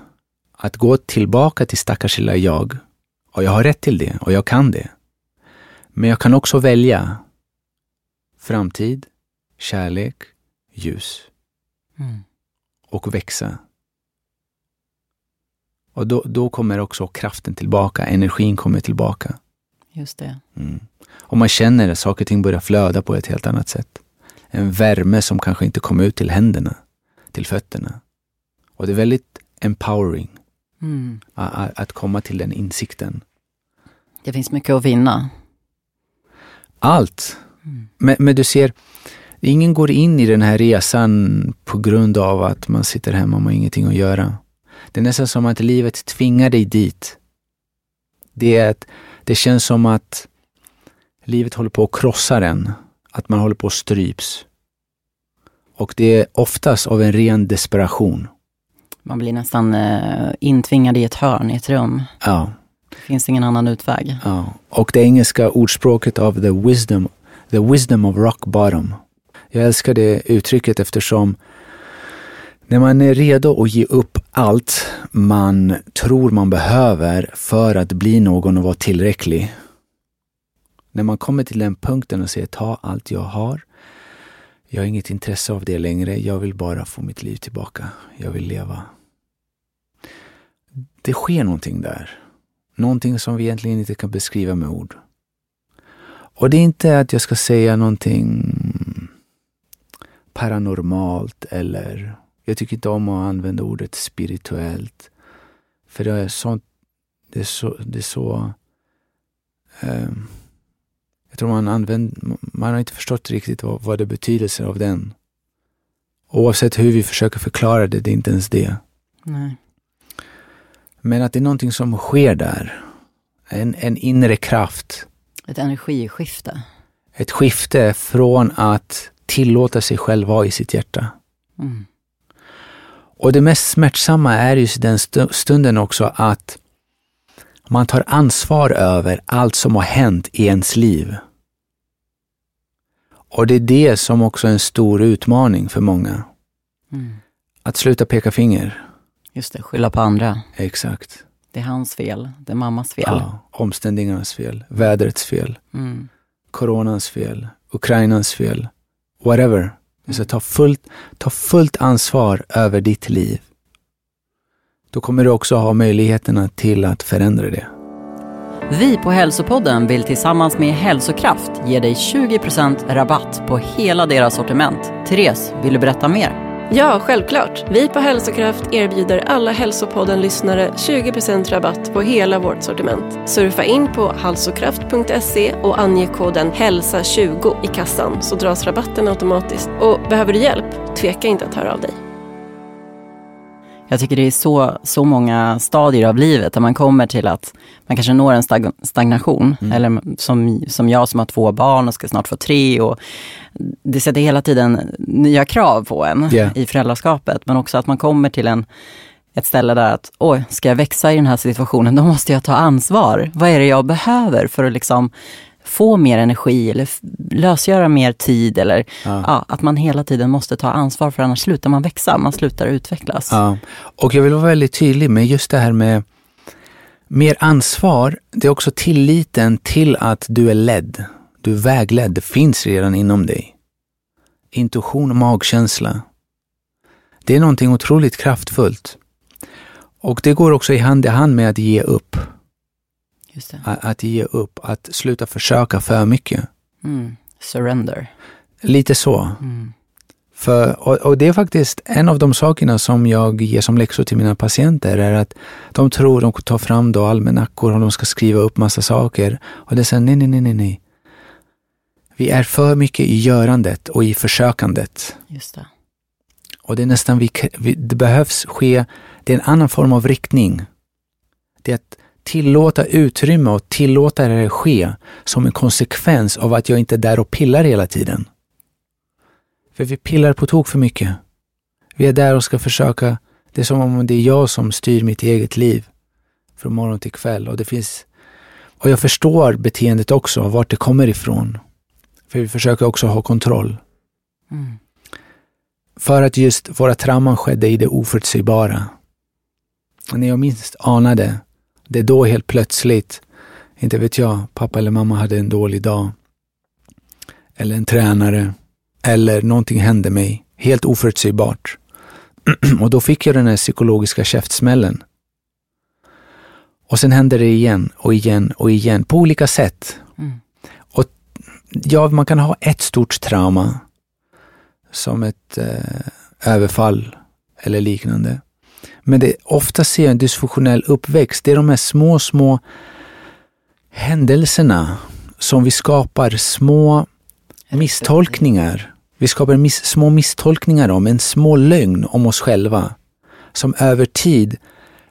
att gå tillbaka till stackars lilla jag. Och jag har rätt till det och jag kan det. Men jag kan också välja framtid, kärlek, ljus. Mm. Och växa. Och då, då kommer också kraften tillbaka, energin kommer tillbaka. Just det. Mm. Och man känner att saker och ting börjar flöda på ett helt annat sätt. En värme som kanske inte kom ut till händerna, till fötterna. Och det är väldigt empowering. Mm. Att, att komma till den insikten. Det finns mycket att vinna. Allt. Mm. Men, men, du ser, ingen går in i den här resan på grund av att man sitter hemma och har ingenting att göra. Det är nästan som att livet tvingar dig dit. Det, är att, det känns som att livet håller på att krossa en. Att man håller på att stryps. Och det är oftast av en ren desperation. Man blir nästan eh, intvingad i ett hörn i ett rum. Ja. Det finns ingen annan utväg. Ja. Och det engelska ordspråket av the wisdom, the wisdom of rock bottom. Jag älskar det uttrycket eftersom när man är redo att ge upp allt man tror man behöver för att bli någon och vara tillräcklig. När man kommer till den punkten och säger ta allt jag har. Jag har inget intresse av det längre. Jag vill bara få mitt liv tillbaka. Jag vill leva. Det sker någonting där. Någonting som vi egentligen inte kan beskriva med ord. Och det är inte att jag ska säga någonting paranormalt eller jag tycker inte om att använda ordet spirituellt. För det är sånt, det är så, det är så eh, jag tror man använder, man har inte förstått riktigt vad, vad det betydelsen av den. Oavsett hur vi försöker förklara det, det är inte ens det. Nej. Men att det är någonting som sker där. En, en inre kraft. Ett energiskifte. Ett skifte från att tillåta sig själv vara i sitt hjärta. Mm. Och det mest smärtsamma är ju den stunden också att man tar ansvar över allt som har hänt i ens liv. Och det är det som också är en stor utmaning för många. Mm. Att sluta peka finger. Just det, skylla på andra. Exakt. Det är hans fel, det är mammas fel. Ja, omständigheternas fel, vädrets fel, mm. coronans fel, Ukrainans fel, whatever. Så ta, fullt, ta fullt ansvar över ditt liv. Då kommer du också ha möjligheterna till att förändra det. Vi på Hälsopodden vill tillsammans med Hälsokraft ge dig 20% rabatt på hela deras sortiment. Therese, vill du berätta mer? Ja, självklart. Vi på Hälsokraft erbjuder alla Hälsopodden-lyssnare 20% rabatt på hela vårt sortiment. Surfa in på halsokraft.se och ange koden HÄLSA20 i kassan så dras rabatten automatiskt. Och behöver du hjälp? Tveka inte att höra av dig. Jag tycker det är så, så många stadier av livet där man kommer till att man kanske når en stag, stagnation. Mm. Eller som, som jag som har två barn och ska snart få tre. Och det sätter hela tiden nya krav på en yeah. i föräldraskapet. Men också att man kommer till en, ett ställe där att, oj, ska jag växa i den här situationen, då måste jag ta ansvar. Vad är det jag behöver för att liksom få mer energi eller lösgöra mer tid eller ja. ja. att man hela tiden måste ta ansvar för annars slutar man växa, man slutar utvecklas. Ja. Och jag vill vara väldigt tydlig med just det här med mer ansvar, det är också tilliten till att du är ledd. Du är vägledd, det finns redan inom dig. Intuition och magkänsla. Det är någonting otroligt kraftfullt. Och det går också i hand i hand med att ge upp. Att, att, ge upp, att sluta försöka för mycket. Mm. Surrender. Lite så. Mm. För, och, och, det är faktiskt en av de sakerna som jag ger som läxor till mina patienter, är att de tror de tar fram då almanackor och de ska skriva upp massa saker. Och det nej, nej, nej, nej, nej. Vi är för mycket i görandet och i försökandet. Just det. Och det är nästan, vi, det behövs ske, det är en annan form av riktning. Det är att tillåta utrymme och tillåta det ske som en konsekvens av att jag inte är där och pillar hela tiden. För vi pillar på tok för mycket. Vi är där och ska försöka, det är som om det är jag som styr mitt eget liv från morgon till kväll och det finns och jag förstår beteendet också, vart det kommer ifrån. För vi försöker också ha kontroll. Mm. För att just våra trauman skedde i det oförutsägbara. När jag minst anade det är då helt plötsligt, inte vet jag, pappa eller mamma hade en dålig dag. Eller en tränare. Eller någonting hände mig. Helt oförutsägbart. och då fick jag den här psykologiska käftsmällen. Och sen hände det igen och igen och igen på olika sätt. Mm. Och ja, man kan ha ett stort trauma som ett eh, överfall eller liknande. Men det ofta ser en dysfunktionell uppväxt. Det är de här små, små händelserna som vi skapar små misstolkningar. Vi skapar miss, små misstolkningar om, en små lögn om oss själva. Som över tid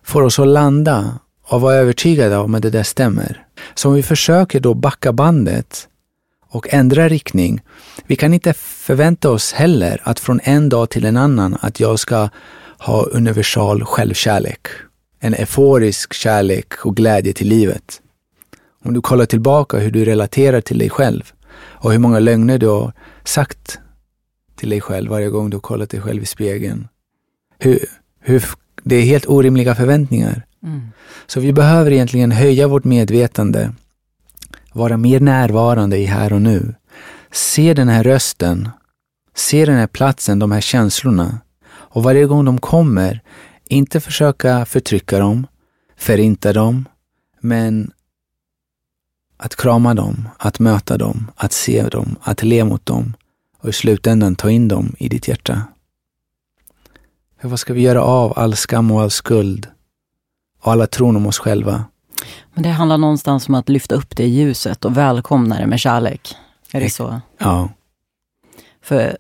får oss att landa och vara övertygade om att det där stämmer. Så om vi försöker då backa bandet och ändra riktning. Vi kan inte förvänta oss heller att från en dag till en annan att jag ska ha universal självkärlek. En euforisk kärlek och glädje till livet. Om du kollar tillbaka hur du relaterar till dig själv och hur många lögner du har sagt till dig själv varje gång du har kollat dig själv i spegeln. Hur, hur, det är helt orimliga förväntningar. Så vi behöver egentligen höja vårt medvetande, vara mer närvarande i här och nu. Se den här rösten, se den här platsen, de här känslorna. Och varje gång de kommer, inte försöka förtrycka dem, förinta dem, men att krama dem, att möta dem, att se dem, att le mot dem och i slutändan ta in dem i ditt hjärta. För vad ska vi göra av all skam och all skuld och alla tron om oss själva? Men det handlar någonstans om att lyfta upp det i ljuset och välkomna det med kärlek. Är det så? Ja, För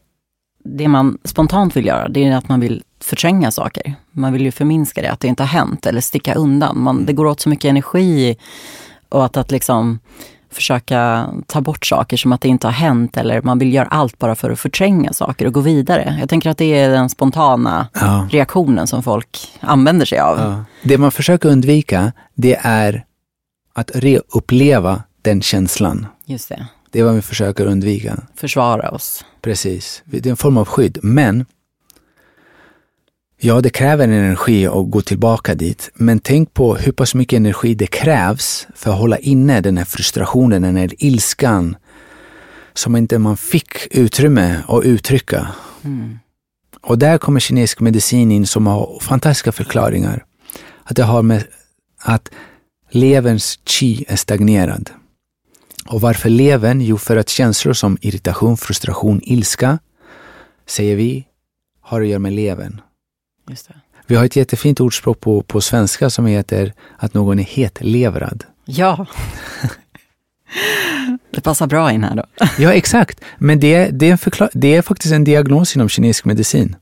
det man spontant vill göra, det är att man vill förtränga saker. Man vill ju förminska det, att det inte har hänt eller sticka undan. Man, det går åt så mycket energi och att, att liksom försöka ta bort saker som att det inte har hänt eller man vill göra allt bara för att förtränga saker och gå vidare. Jag tänker att det är den spontana Ja. reaktionen som folk använder sig av. ja. Det man försöker undvika, det är att reuppleva den känslan. Just det, Det är vad vi försöker undvika. försvara oss. Precis. Det är en form av skydd. Men ja, det kräver energi att gå tillbaka dit. Men tänk på hur pass mycket energi det krävs för att hålla inne den här frustrationen, den här ilskan som inte man fick utrymme att uttrycka. Och där kommer kinesisk medicin in som har fantastiska förklaringar. Att det har med att leverns qi är stagnerad. Och varför levern? Jo, för att känslor som irritation, frustration, ilska, säger vi, har att göra med levern. Vi har ett jättefint ordspråk på, på svenska som heter att någon är hetlevrad. Ja. det passar bra in här då. Ja, exakt. Men det, det, är det är faktiskt en diagnos inom kinesisk medicin.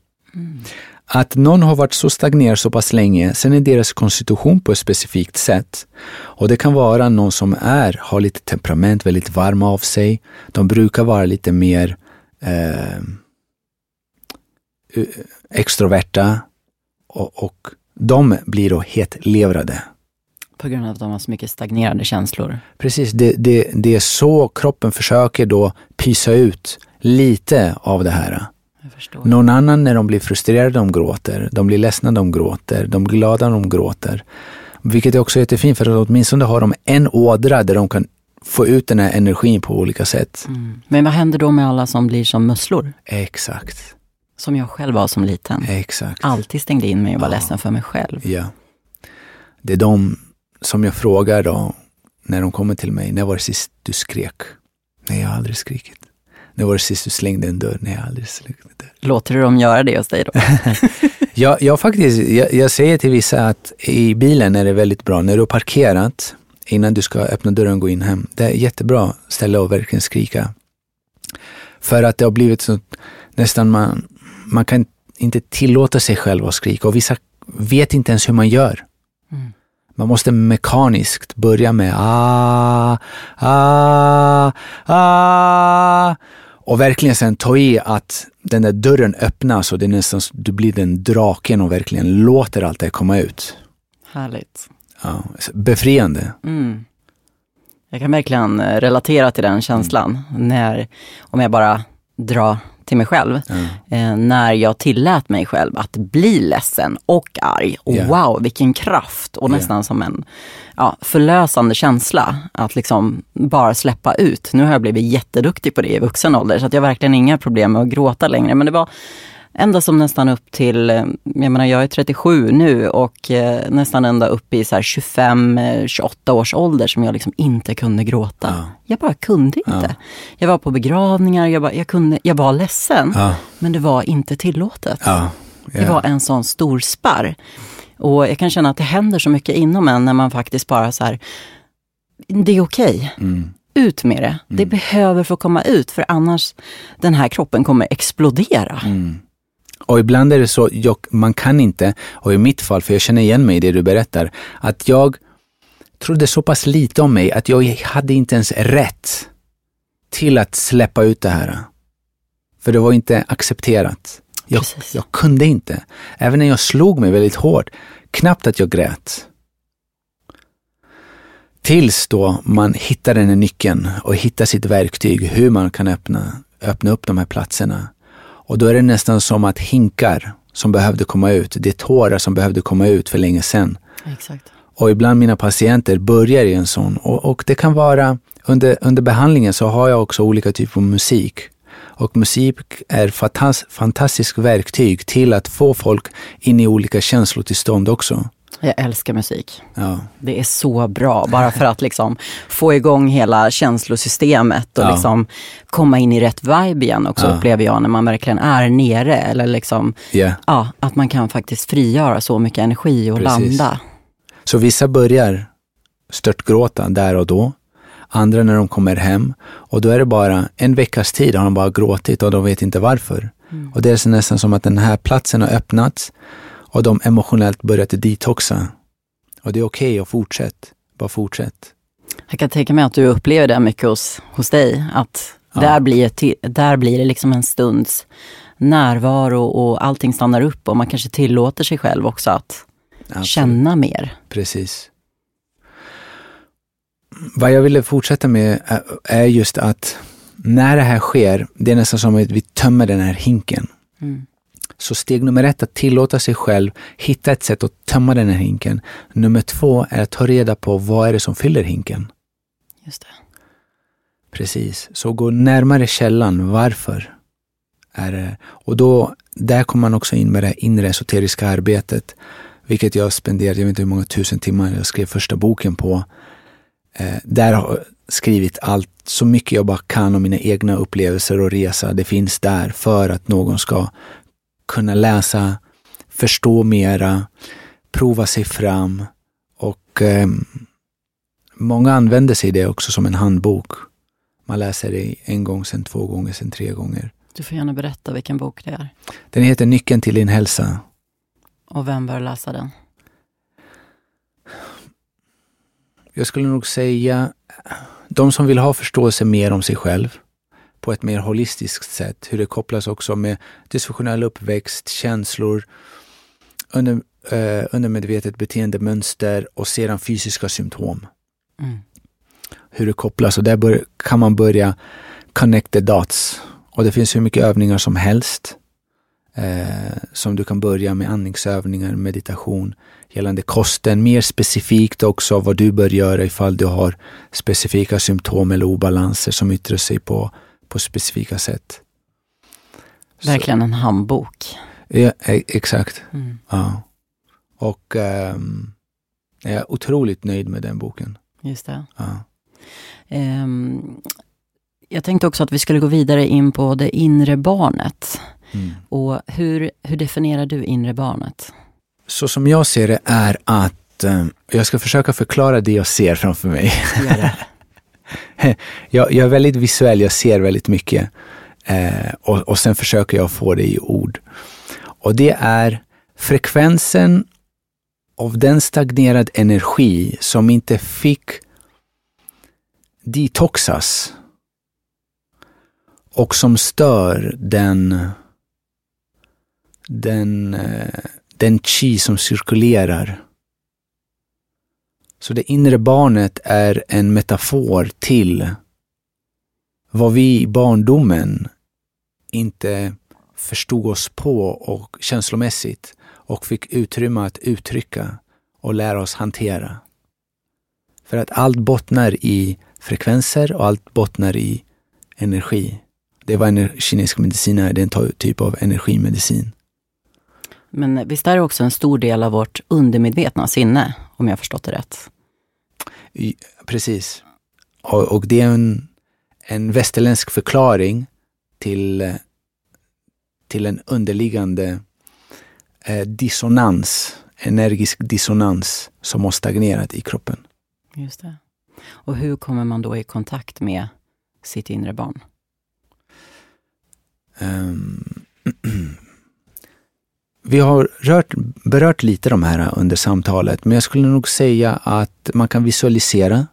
Att någon har varit så stagnerad så pass länge, sen är deras konstitution på ett specifikt sätt. Och det kan vara någon som är, har lite temperament, väldigt varm av sig. De brukar vara lite mer eh, extroverta och, och de blir då hetlevrade. På grund av att de har så mycket stagnerade känslor. Precis, det, det, det är så kroppen försöker då pysa ut lite av det här. Någon annan när de blir frustrerade, de gråter. De blir ledsna, de gråter. De blir glada, de gråter. Vilket är också jättefint för att åtminstone har de en ådra där de kan få ut den här energin på olika sätt. Men vad händer då med alla som blir som musslor? Exakt, Som jag själv var som liten. exakt. Alltid stängde in mig och var ledsen för mig själv. Ja. Det är de som jag frågar då, när de kommer till mig, när var det sist du skrek? Nej, jag har aldrig skrikit. När var det sist du slängde en dörr? Nej, jag har aldrig slängt en dörr. Låter du dem göra det hos dig då? Jag, jag, faktiskt, jag, jag säger till vissa att i bilen är det väldigt bra. När du har parkerat, innan du ska öppna dörren och gå in hem. Det är jättebra ställe att verkligen skrika. För att det har blivit så nästan man, man kan inte tillåta sig själv att skrika och vissa vet inte ens hur man gör. Man måste mekaniskt börja med ah, ah, ah och verkligen sen ta i att den där dörren öppnas och det är nästan du blir den draken och verkligen låter allt det komma ut. Härligt. Ja, befriande. Mm. Jag kan verkligen eh, relatera till den känslan. När, om jag bara drar till mig själv. Eh, när jag tillät mig själv att bli ledsen och arg. Och Ja. wow, vilken kraft! Och Ja. nästan som en ja, förlösande känsla. Att liksom bara släppa ut. Nu har jag blivit jätteduktig på det i vuxen ålder. Så att jag har verkligen inga problem med att gråta längre. Men det var ända som nästan upp till, eh, jag menar jag är 37 nu och eh, nästan ända upp i så här 25-28 års ålder som jag liksom inte kunde gråta. Ja. Jag bara kunde inte. Jag var på begravningar, jag, bara, jag, kunde, jag var ledsen. Ja. Men det var inte tillåtet. Ja, Det var en sån stor spärr. Och jag kan känna att det händer så mycket inom en när man faktiskt bara så här, det är okej. Mm. Ut med det. Det behöver få komma ut för annars den här kroppen kommer explodera. Mm. Och ibland är det så, jag, man kan inte, och i mitt fall, för jag känner igen mig i det du berättar, att jag trodde så pass lite om mig att jag hade inte ens rätt till att släppa ut det här. För det var inte accepterat. Jag, jag kunde inte. Även när jag slog mig väldigt hårt, knappt att jag grät. Tills då man hittar den här nyckeln och hittar sitt verktyg, hur man kan öppna, öppna upp de här platserna. Och då är det nästan som att hinkar som behövde komma ut. Det är tårar som behövde komma ut för länge sedan. Exakt. Och ibland mina patienter börjar i en sån. Och, och det kan vara, under, under behandlingen så har jag också olika typer av musik. Och musik är fantas, fantastiskt verktyg till att få folk in i olika känslotillstånd också. Jag älskar musik. Ja. Det är så bra, bara för att liksom få igång hela känslosystemet och Ja. liksom komma in i rätt vibe igen också, Ja. upplever jag, när man verkligen är nere. Eller liksom, Ja. ja, att man kan faktiskt frigöra så mycket energi och Precis. landa. Så vissa börjar störtgråta där och då. Andra när de kommer hem. Och då är det bara en veckas tid har de bara gråtit och de vet inte varför. Och det är så nästan som att den här platsen har öppnats och de emotionellt börjat detoxa. Och det är okej att fortsätta. Bara fortsätt. Jag kan tänka mig att du upplever det mycket hos, hos dig. Att Ja. där, blir där blir det liksom en stunds närvaro och allting stannar upp och man kanske tillåter sig själv också att Absolut. känna mer. Precis. Vad jag ville fortsätta med är- är just att när det här sker, det är nästan som att vi tömmer den här hinken. Mm. Så steg nummer ett, att tillåta sig själv hitta ett sätt att tömma den här hinken. Nummer två är att ta reda på vad är det som fyller hinken. Just det. Precis, så gå närmare källan. Varför? Är det? Och då, där kommer man också in med det inre esoteriska arbetet, vilket jag spenderat, jag vet inte hur många tusen timmar jag skrev första boken på. Eh, där har jag skrivit allt, så mycket jag bara kan om mina egna upplevelser och resa. Det finns där för att någon ska kunna läsa, förstå mera, prova sig fram och eh, många använder sig det också som en handbok. Man läser det en gång, sen två gånger, sen tre gånger. Du får gärna berätta vilken bok det är. Den heter Nyckeln till din hälsa. Och vem bör läsa den? Jag skulle nog säga de som vill ha förståelse mer om sig själv på ett mer holistiskt sätt. Hur det kopplas också med dysfunktionell uppväxt, känslor, under, eh, undermedvetet beteendemönster och sedan fysiska symptom. Mm. Hur det kopplas och där bör, kan man börja connect the dots. Och det finns hur mycket övningar som helst. Eh, som du kan börja med andningsövningar, meditation, gällande kosten. Mer specifikt också vad du bör göra ifall du har specifika symptom eller obalanser som yttrar sig på, på specifika sätt. Verkligen en handbok. Så, ja, e- exakt. Mm. Ja. Och ehm, jag är otroligt nöjd med den boken. Just det. Ja. Ehm, jag tänkte också att vi skulle gå vidare in på det inre barnet. Mm. Och hur, hur definierar du inre barnet? Så som jag ser det är att eh, jag ska försöka förklara det jag ser framför mig. Gör det. jag, jag är väldigt visuell, jag ser väldigt mycket. Eh, och, och sen försöker jag få det i ord. Och det är frekvensen av den stagnerad energi som inte fick detoxas och som stör den, den, eh, den chi som cirkulerar. Så det inre barnet är en metafor till vad vi i barndomen inte förstod oss på och känslomässigt och fick utrymme att uttrycka och lära oss hantera. För att allt bottnar i frekvenser och allt bottnar i energi. Det är vad kinesisk medicin är, det är en typ av energimedicin. Men visst är det också en stor del av vårt undermedvetna sinne, om jag har förstått det rätt? Precis. Och, och det är en, en västerländsk förklaring till, till en underliggande eh, dissonans, energisk dissonans som har stagnerat i kroppen. Just det. Och hur kommer man då i kontakt med sitt inre barn? Ehm, vi har rört, berört lite de här under samtalet, men jag skulle nog säga att man kan visualisera.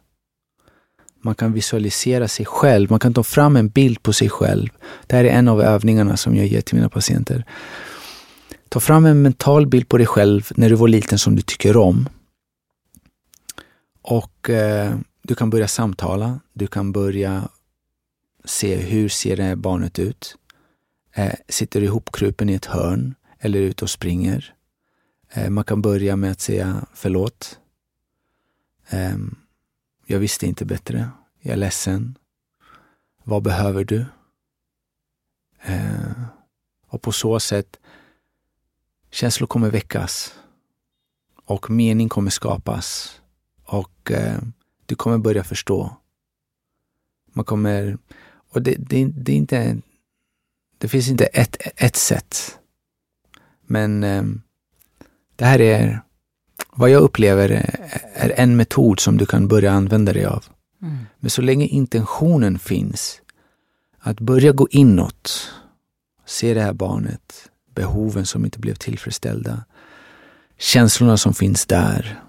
Man kan visualisera sig själv. Man kan ta fram en bild på sig själv. Det här är en av övningarna som jag ger till mina patienter. Ta fram en mental bild på dig själv när du var liten som du tycker om. Och eh, du kan börja samtala. Du kan börja se hur ser det här barnet ut. Eh, sitter du ihopkrupen i ett hörn? Eller ute och springer. Eh, man kan börja med att säga förlåt. Ehm, jag visste inte bättre. Jag är ledsen. Vad behöver du? Eh, och på så sätt, känslor kommer väckas och mening kommer skapas och eh, du kommer börja förstå. Man kommer, och det, det, det är inte, det finns inte ett, ett sätt. Men eh, det här är vad jag upplever är en metod som du kan börja använda dig av. Mm. Men så länge intentionen finns att börja gå inåt, se det här barnet, behoven som inte blev tillfredsställda, känslorna som finns där.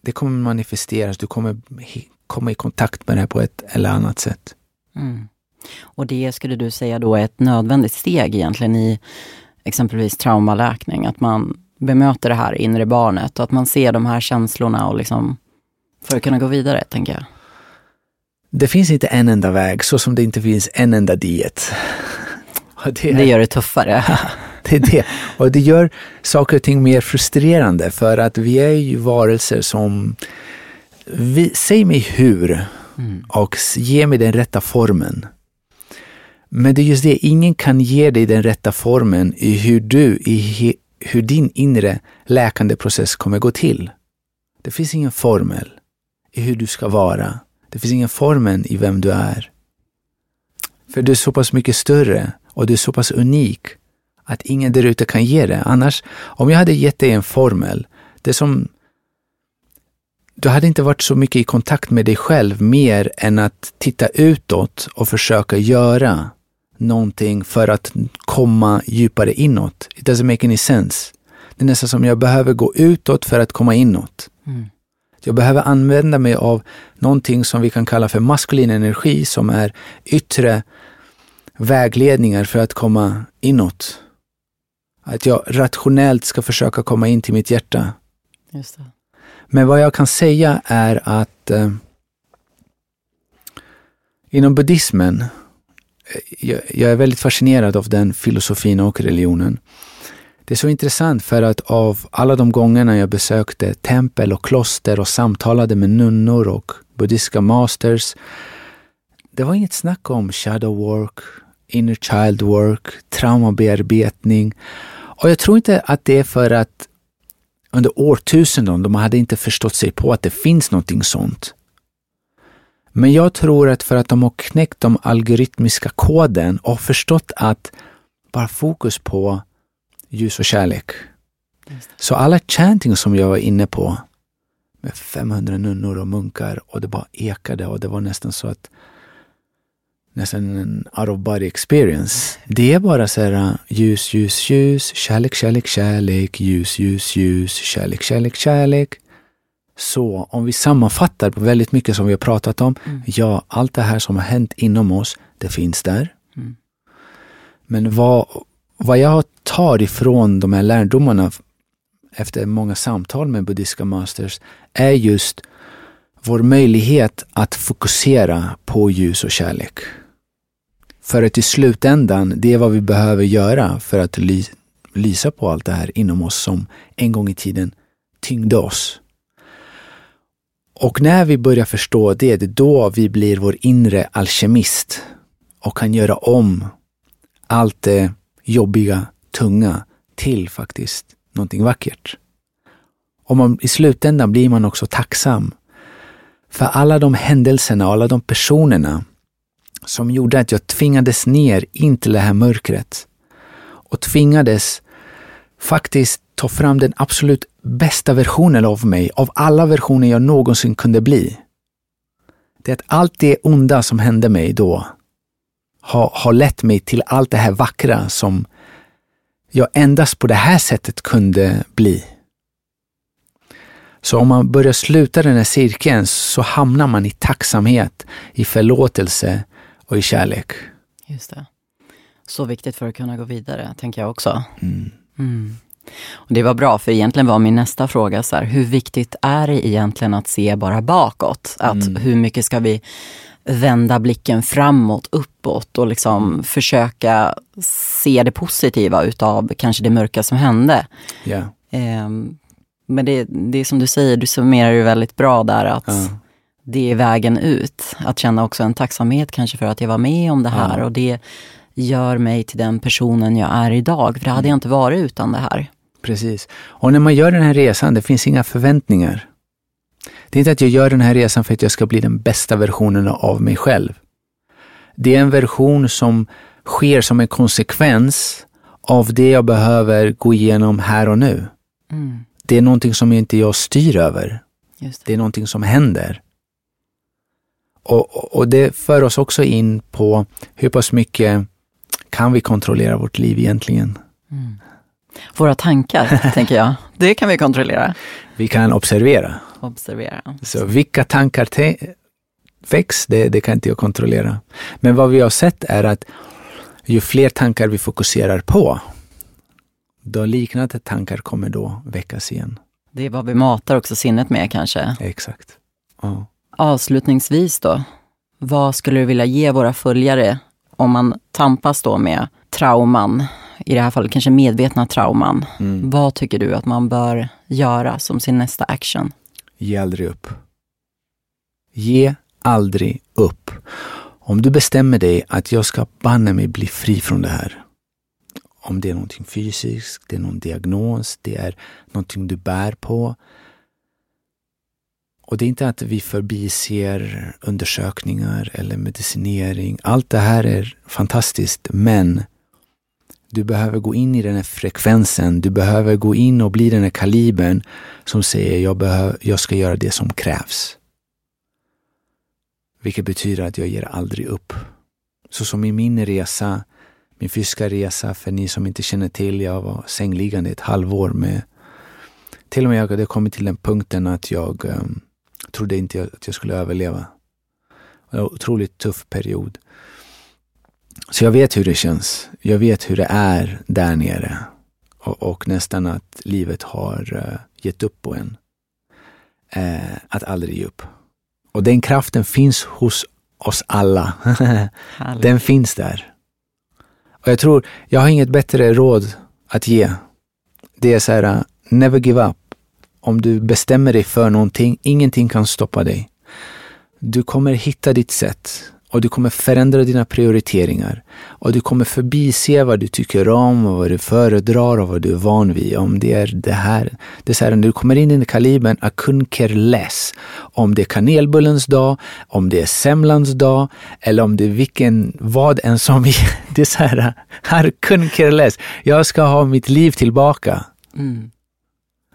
Det kommer manifesteras, du kommer komma i kontakt med det på ett eller annat sätt. Mm. Och det skulle du säga då är ett nödvändigt steg egentligen i exempelvis traumaläkning, att man bemöter det här inre barnet och att man ser de här känslorna och liksom för att kunna gå vidare, tänker jag. Det finns inte en enda väg, så som det inte finns en enda diet. Det, det, gör det tuffare. det är det. Och det gör saker och ting mer frustrerande för att vi är ju varelser som, vi, säg mig hur mm. och ge mig den rätta formen. Men det är just det, ingen kan ge dig den rätta formen i hur du, i hur din inre läkande process kommer gå till. Det finns ingen formel i hur du ska vara. Det finns ingen formel i vem du är. För du är så pass mycket större och du är så pass unik att ingen där ute kan ge det. Annars, om jag hade gett dig en formel, det som du hade inte varit så mycket i kontakt med dig själv mer än att titta utåt och försöka göra någonting för att komma djupare inåt. It doesn't make any sense. Det är nästan som jag behöver gå utåt för att komma inåt. Mm. Jag behöver använda mig av någonting som vi kan kalla för maskulin energi som är yttre vägledningar för att komma inåt. Att jag rationellt ska försöka komma in till mitt hjärta. Men vad jag kan säga är att eh, inom buddhismen jag, jag är väldigt fascinerad av den filosofin och religionen. Det är så intressant för att av alla de gångerna jag besökte tempel och kloster och samtalade med nunnor och buddhistiska masters, det var inget snack om shadow work, inner child work, traumabearbetning. Och jag tror inte att det är för att under årtusenden de hade inte förstått sig på att det finns någonting sånt. Men jag tror att för att de har knäckt de algoritmiska koden och förstått att bara fokus på ljus och kärlek. Så alla chanting som jag var inne på med 500 nunnor och munkar och det bara ekade och det var nästan så att nästan en out of body experience. Det är bara så här ljus, ljus, ljus, kärlek, kärlek, kärlek, ljus, ljus, ljus, kärlek, kärlek, kärlek. Så om vi sammanfattar väldigt mycket som vi har pratat om. Mm. Ja, allt det här som har hänt inom oss, det finns där. Mm. Men vad, vad jag tar ifrån de här lärdomarna efter många samtal med buddhistiska masters är just vår möjlighet att fokusera på ljus och kärlek. För att i slutändan, det är vad vi behöver göra för att ly lysa på allt det här inom oss som en gång i tiden tyngde oss. Och när vi börjar förstå det, det är då vi blir vår inre alkemist. Och kan göra om allt det jobbiga, tunga till faktiskt någonting vackert. Och man, i slutändan blir man också tacksam. För alla de händelserna och alla de personerna som gjorde att jag tvingades ner in till det här mörkret. Och tvingades faktiskt ta fram den absolut bästa versionen av mig, av alla versioner jag någonsin kunde bli. Det är att allt det onda som hände mig då har, har lett mig till allt det här vackra som jag endast på det här sättet kunde bli. Så om man börjar sluta den här cirkeln så hamnar man i tacksamhet, i förlåtelse och i kärlek. Just det. Så viktigt för att kunna gå vidare, tänker jag också. Mm. Mm. Och det var bra, för egentligen var min nästa fråga så här, hur viktigt är det egentligen att se bara bakåt? Att mm. hur mycket ska vi vända blicken framåt, uppåt och liksom försöka se det positiva utav kanske det mörka som hände. Ja. Ehm, men det, det är som du säger, du summerar det väldigt bra där att Ja. det är vägen ut. Att känna också en tacksamhet kanske för att jag var med om det här Ja. och det gör mig till den personen jag är idag. För det hade jag inte varit utan det här. Precis. Och när man gör den här resan, det finns inga förväntningar. Det är inte att jag gör den här resan för att jag ska bli den bästa versionen av mig själv. Det är en version som sker som en konsekvens av det jag behöver gå igenom här och nu. Mm, Det är någonting som inte jag styr över. just Det är någonting som händer. Och, och- och det för oss också in på hur pass mycket kan vi kontrollera vårt liv egentligen? Våra tankar, tänker jag. Det kan vi kontrollera. Vi kan observera. Observera. Så vilka tankar te- väcks, det, det kan inte jag kontrollera. Men vad vi har sett är att ju fler tankar vi fokuserar på, då liknande tankar kommer då väckas igen. Det är vad vi matar också sinnet med kanske. Exakt. Ja. Avslutningsvis då, vad skulle du vilja ge våra följare om man tampas då med trauman, i det här fallet kanske medvetna trauman. Mm. Vad tycker du att man bör göra som sin nästa action? Ge aldrig upp. Ge aldrig upp. Om du bestämmer dig att jag ska banne mig bli fri från det här. Om det är någonting fysiskt, det är någon diagnos, det är någonting du bär på. Och det är inte att vi förbiser undersökningar eller medicinering. Allt det här är fantastiskt, men du behöver gå in i den här frekvensen. Du behöver gå in och bli den här kalibern som säger jag, behöver, jag ska göra det som krävs. Vilket betyder att jag ger aldrig upp. Så som i min resa, min fysiska resa, för ni som inte känner till, jag var sängliggande ett halvår med till och med jag hade kommit till den punkten att jag um, trodde inte att jag skulle överleva. Det var en otroligt tuff period. Så jag vet hur det känns. Jag vet hur det är där nere. Och, och nästan att livet har uh, gett upp på en. Uh, att aldrig ge upp. Och den kraften finns hos oss alla. Den finns där. Och jag tror, jag har inget bättre råd att ge. Det är så här, uh, never give up. Om du bestämmer dig för någonting, ingenting kan stoppa dig. Du kommer hitta ditt sätt och du kommer förändra dina prioriteringar. Och du kommer förbise vad du tycker om och vad du föredrar och vad du är van vid. Om det är det här. Det är så här, när du kommer in i kalibern, care less. Om det är kanelbullens dag, om det är semlans dag eller om det är vilken, vad än som. Det är så här, care less. Jag ska ha mitt liv tillbaka. Mm.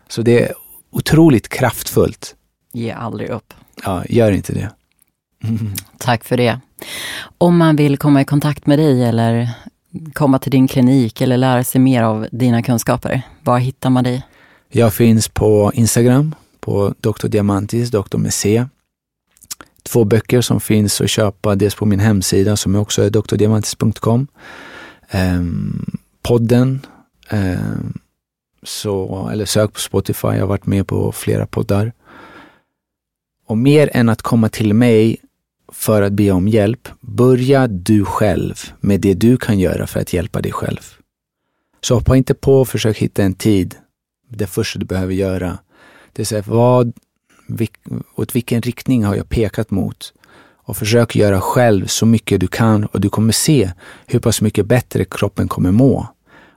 Så det är otroligt kraftfullt. Ge aldrig upp. Ja, gör inte det. Tack för det. Om man vill komma i kontakt med dig eller komma till din klinik eller lära sig mer av dina kunskaper, var hittar man dig? Jag finns på Instagram, på Dr. Diamantis, Dr. med C. Två böcker som finns att köpa, dels på min hemsida som också är drdiamantis.com. Ehm, podden, ehm, så, eller sök på Spotify, jag har varit med på flera poddar. Och mer än att komma till mig för att be om hjälp, börja du själv med det du kan göra för att hjälpa dig själv. Så hoppa inte på och försök hitta en tid det första du behöver göra. Det är så här, vad, vilk, åt vilken riktning har jag pekat mot? Och försök göra själv så mycket du kan och du kommer se hur pass mycket bättre kroppen kommer må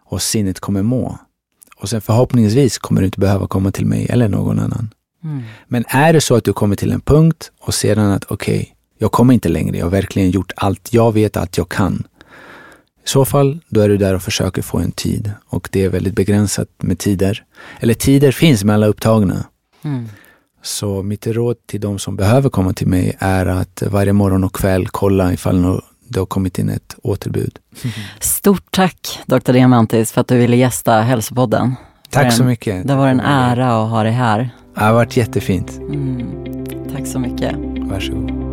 och sinnet kommer må. Och sen förhoppningsvis kommer du inte behöva komma till mig eller någon annan. Men är det så att du kommer till en punkt och sedan att okej, okay, jag kommer inte längre, jag har verkligen gjort allt jag vet att jag kan. I så fall, då är du där och försöker få en tid och det är väldigt begränsat med tider. Eller tider finns, men alla är upptagna. Mm. Så mitt råd till de som behöver komma till mig är att varje morgon och kväll kolla ifall det har kommit in ett återbud. Stort tack Dr. Diamantis för att du ville gästa Hälsopodden. Tack en, så mycket. Det var en ära att ha dig här. Det har varit jättefint. Mm. Tack så mycket. Varsågod.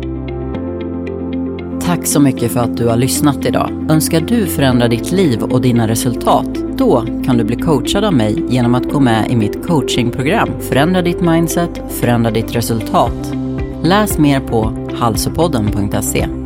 Tack så mycket för att du har lyssnat idag. Önskar du förändra ditt liv och dina resultat? Då kan du bli coachad av mig genom att gå med i mitt coachingprogram Förändra ditt mindset, förändra ditt resultat. Läs mer på hälsopodden.se.